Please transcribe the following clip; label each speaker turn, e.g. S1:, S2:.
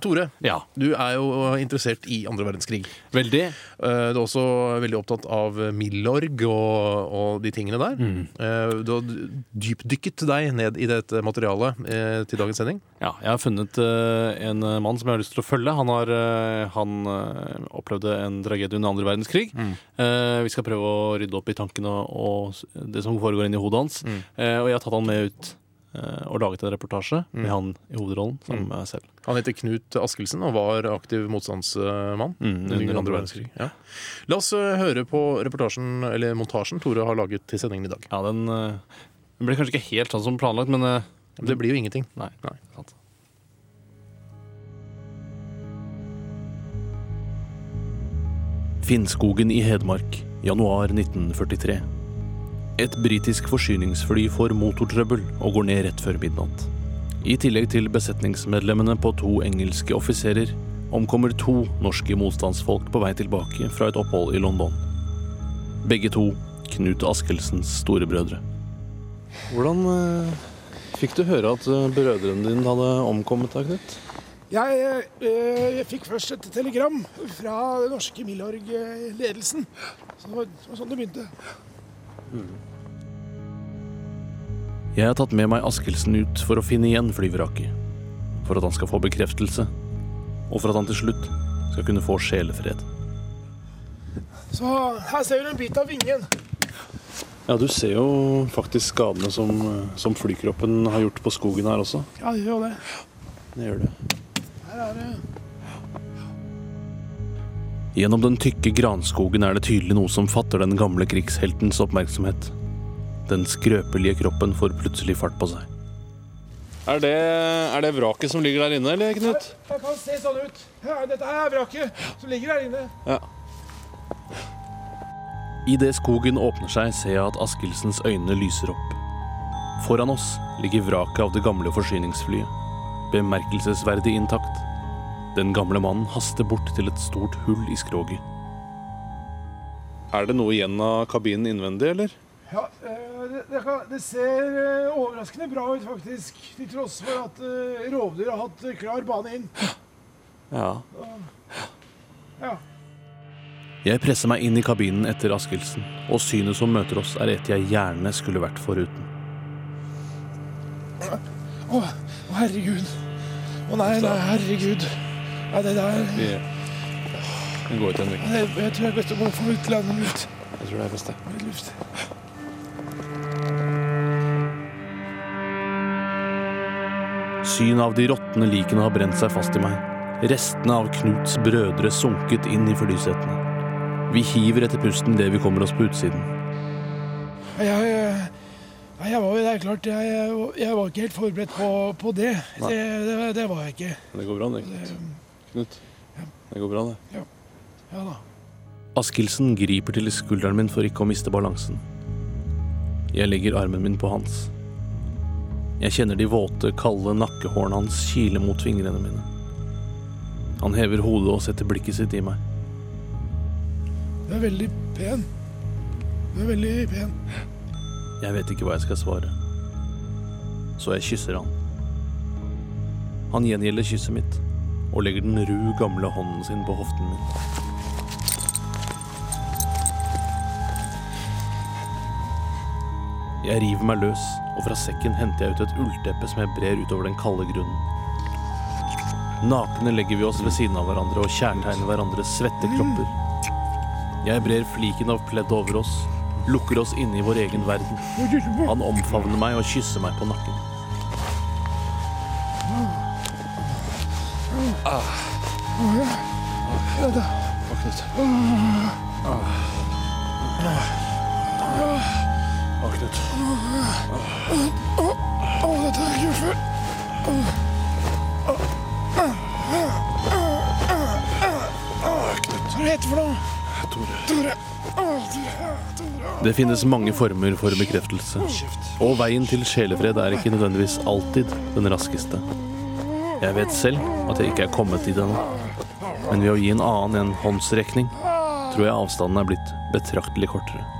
S1: Tore,
S2: Ja,
S1: du er jo interessert i andre verdenskrig.
S2: veldig.
S1: Eh, Du er også veldig opptatt av Milorg og, og de tingene der. Eh, Du har dypdykket deg ned i dette materialet eh, til dagens sending.
S2: Ja, jeg har funnet eh, en eh, mann som jeg har lyst til å følge. Han, har, eh, han eh, opplevde en tragedie under andre verdenskrig. Eh, vi skal prøve å rydde opp i tankene og, og s- det som foregår inni hodet hans. Eh, og jeg har tatt han med ut og laget en reportasje med han i hovedrollen sammen med meg selv.
S1: Han heter Knut Askelsen og var aktiv motstandsmann
S2: Mm,
S1: under andre verdenskrig. Ja. La oss eh, høre på reportasjen, eller montasjen Tore har laget til sendingen i dag.
S2: Ja, den, eh, den ble kanskje ikke helt sånn som planlagt, men eh,
S1: Det blir jo ingenting.
S2: Nei.
S1: Nei.
S2: sant. Finnskogen i Hedmark, januar 1943. Et britisk forsyningsfly får motortrøbbel og går ned rett før midnatt. I tillegg til besetningsmedlemmene på to engelske offiserer omkommer to norske motstandsfolk på vei tilbake fra et opphold i London. Begge to Knut Askelsens storebrødre. Hvordan eh, fikk du høre at eh, brødrene dine hadde omkommet da, Knut?
S3: Jeg, eh, jeg fikk først et telegram fra den norske Milorg-ledelsen. Så det var, sånn det begynte.
S2: Jeg har tatt med meg Askelsen ut for å finne igjen flyvraket. For at han skal få bekreftelse. Og for at han til slutt skal kunne få sjelefred.
S3: Så her ser du en bit av vingen.
S2: Ja, du ser jo faktisk skadene som, som flykroppen har gjort på skogen her også.
S3: Ja, det gjør jo det.
S2: Det gjør det.
S3: Her er det
S2: Gjennom den tykke granskogen er det tydelig noe som fatter den gamle krigsheltens oppmerksomhet. Den skrøpelige kroppen får plutselig fart på seg. Er det, er det vraket som ligger der inne, eller, Knut?
S3: Det kan se sånn ut. Ja, dette er vraket som ligger der inne.
S2: Ja. Idet skogen åpner seg, ser jeg at Askildsens øyne lyser opp. Foran oss ligger vraket av det gamle forsyningsflyet. Bemerkelsesverdig intakt. Den gamle mannen haster bort til et stort hull i skroget. Er det noe igjen av kabinen innvendig, eller?
S3: Ja, eh, det, det, kan, det ser eh, overraskende bra ut, faktisk. Til tross for at eh, rovdyr har hatt klar bane inn.
S2: Ja.
S3: Ja.
S2: Jeg presser meg inn i kabinen etter Askildsen, og synet som møter oss, er et jeg gjerne skulle vært foruten.
S3: Å, oh, herregud. Å nei, nei, herregud. Nei, det der
S2: Den går ut, Henrik.
S3: jeg, jeg tror jeg er best å få ut landet ut.
S2: Jeg tror det er best, det. Synet av de råtne likene har brent seg fast i meg. Restene av Knuts brødre sunket inn i flysetene. Vi hiver etter pusten idet vi kommer oss på utsiden.
S3: Jeg, jeg var jo der, klart. Jeg, jeg, var ikke helt forberedt på, på det. Det, det. Det var jeg ikke.
S2: Det går bra, det, Knut. Det går bra, det.
S3: Ja da.
S2: Askildsen griper til skulderen min for ikke å miste balansen. Jeg legger armen min på hans. Jeg kjenner de våte, kalde nakkehårene hans kile mot fingrene mine. Han hever hodet og setter blikket sitt i meg.
S3: Du er veldig pen. Du er veldig pen.
S2: Jeg vet ikke hva jeg skal svare. Så jeg kysser han. Han gjengjelder kysset mitt og legger den ru, gamle hånden sin på hoften min. Jeg river meg løs, og fra sekken henter jeg ut et ullteppe som jeg brer utover den kalde grunnen. Nakne legger vi oss ved siden av hverandre og kjærtegner hverandres svette kropper. Jeg brer fliken av pledd over oss, lukker oss inne i vår egen verden. Han omfavner meg og kysser meg på nakken.
S3: Ja da.
S2: Å, Knut.
S3: Å, dette er gjort før. Hva heter det for noe? Tore.
S2: Det finnes mange former for bekreftelse. Og veien til sjelefred er ikke nødvendigvis alltid den raskeste. Jeg vet selv at jeg ikke er kommet dit ennå. Men ved å gi en annen en håndsrekning, tror jeg avstanden er blitt betraktelig kortere.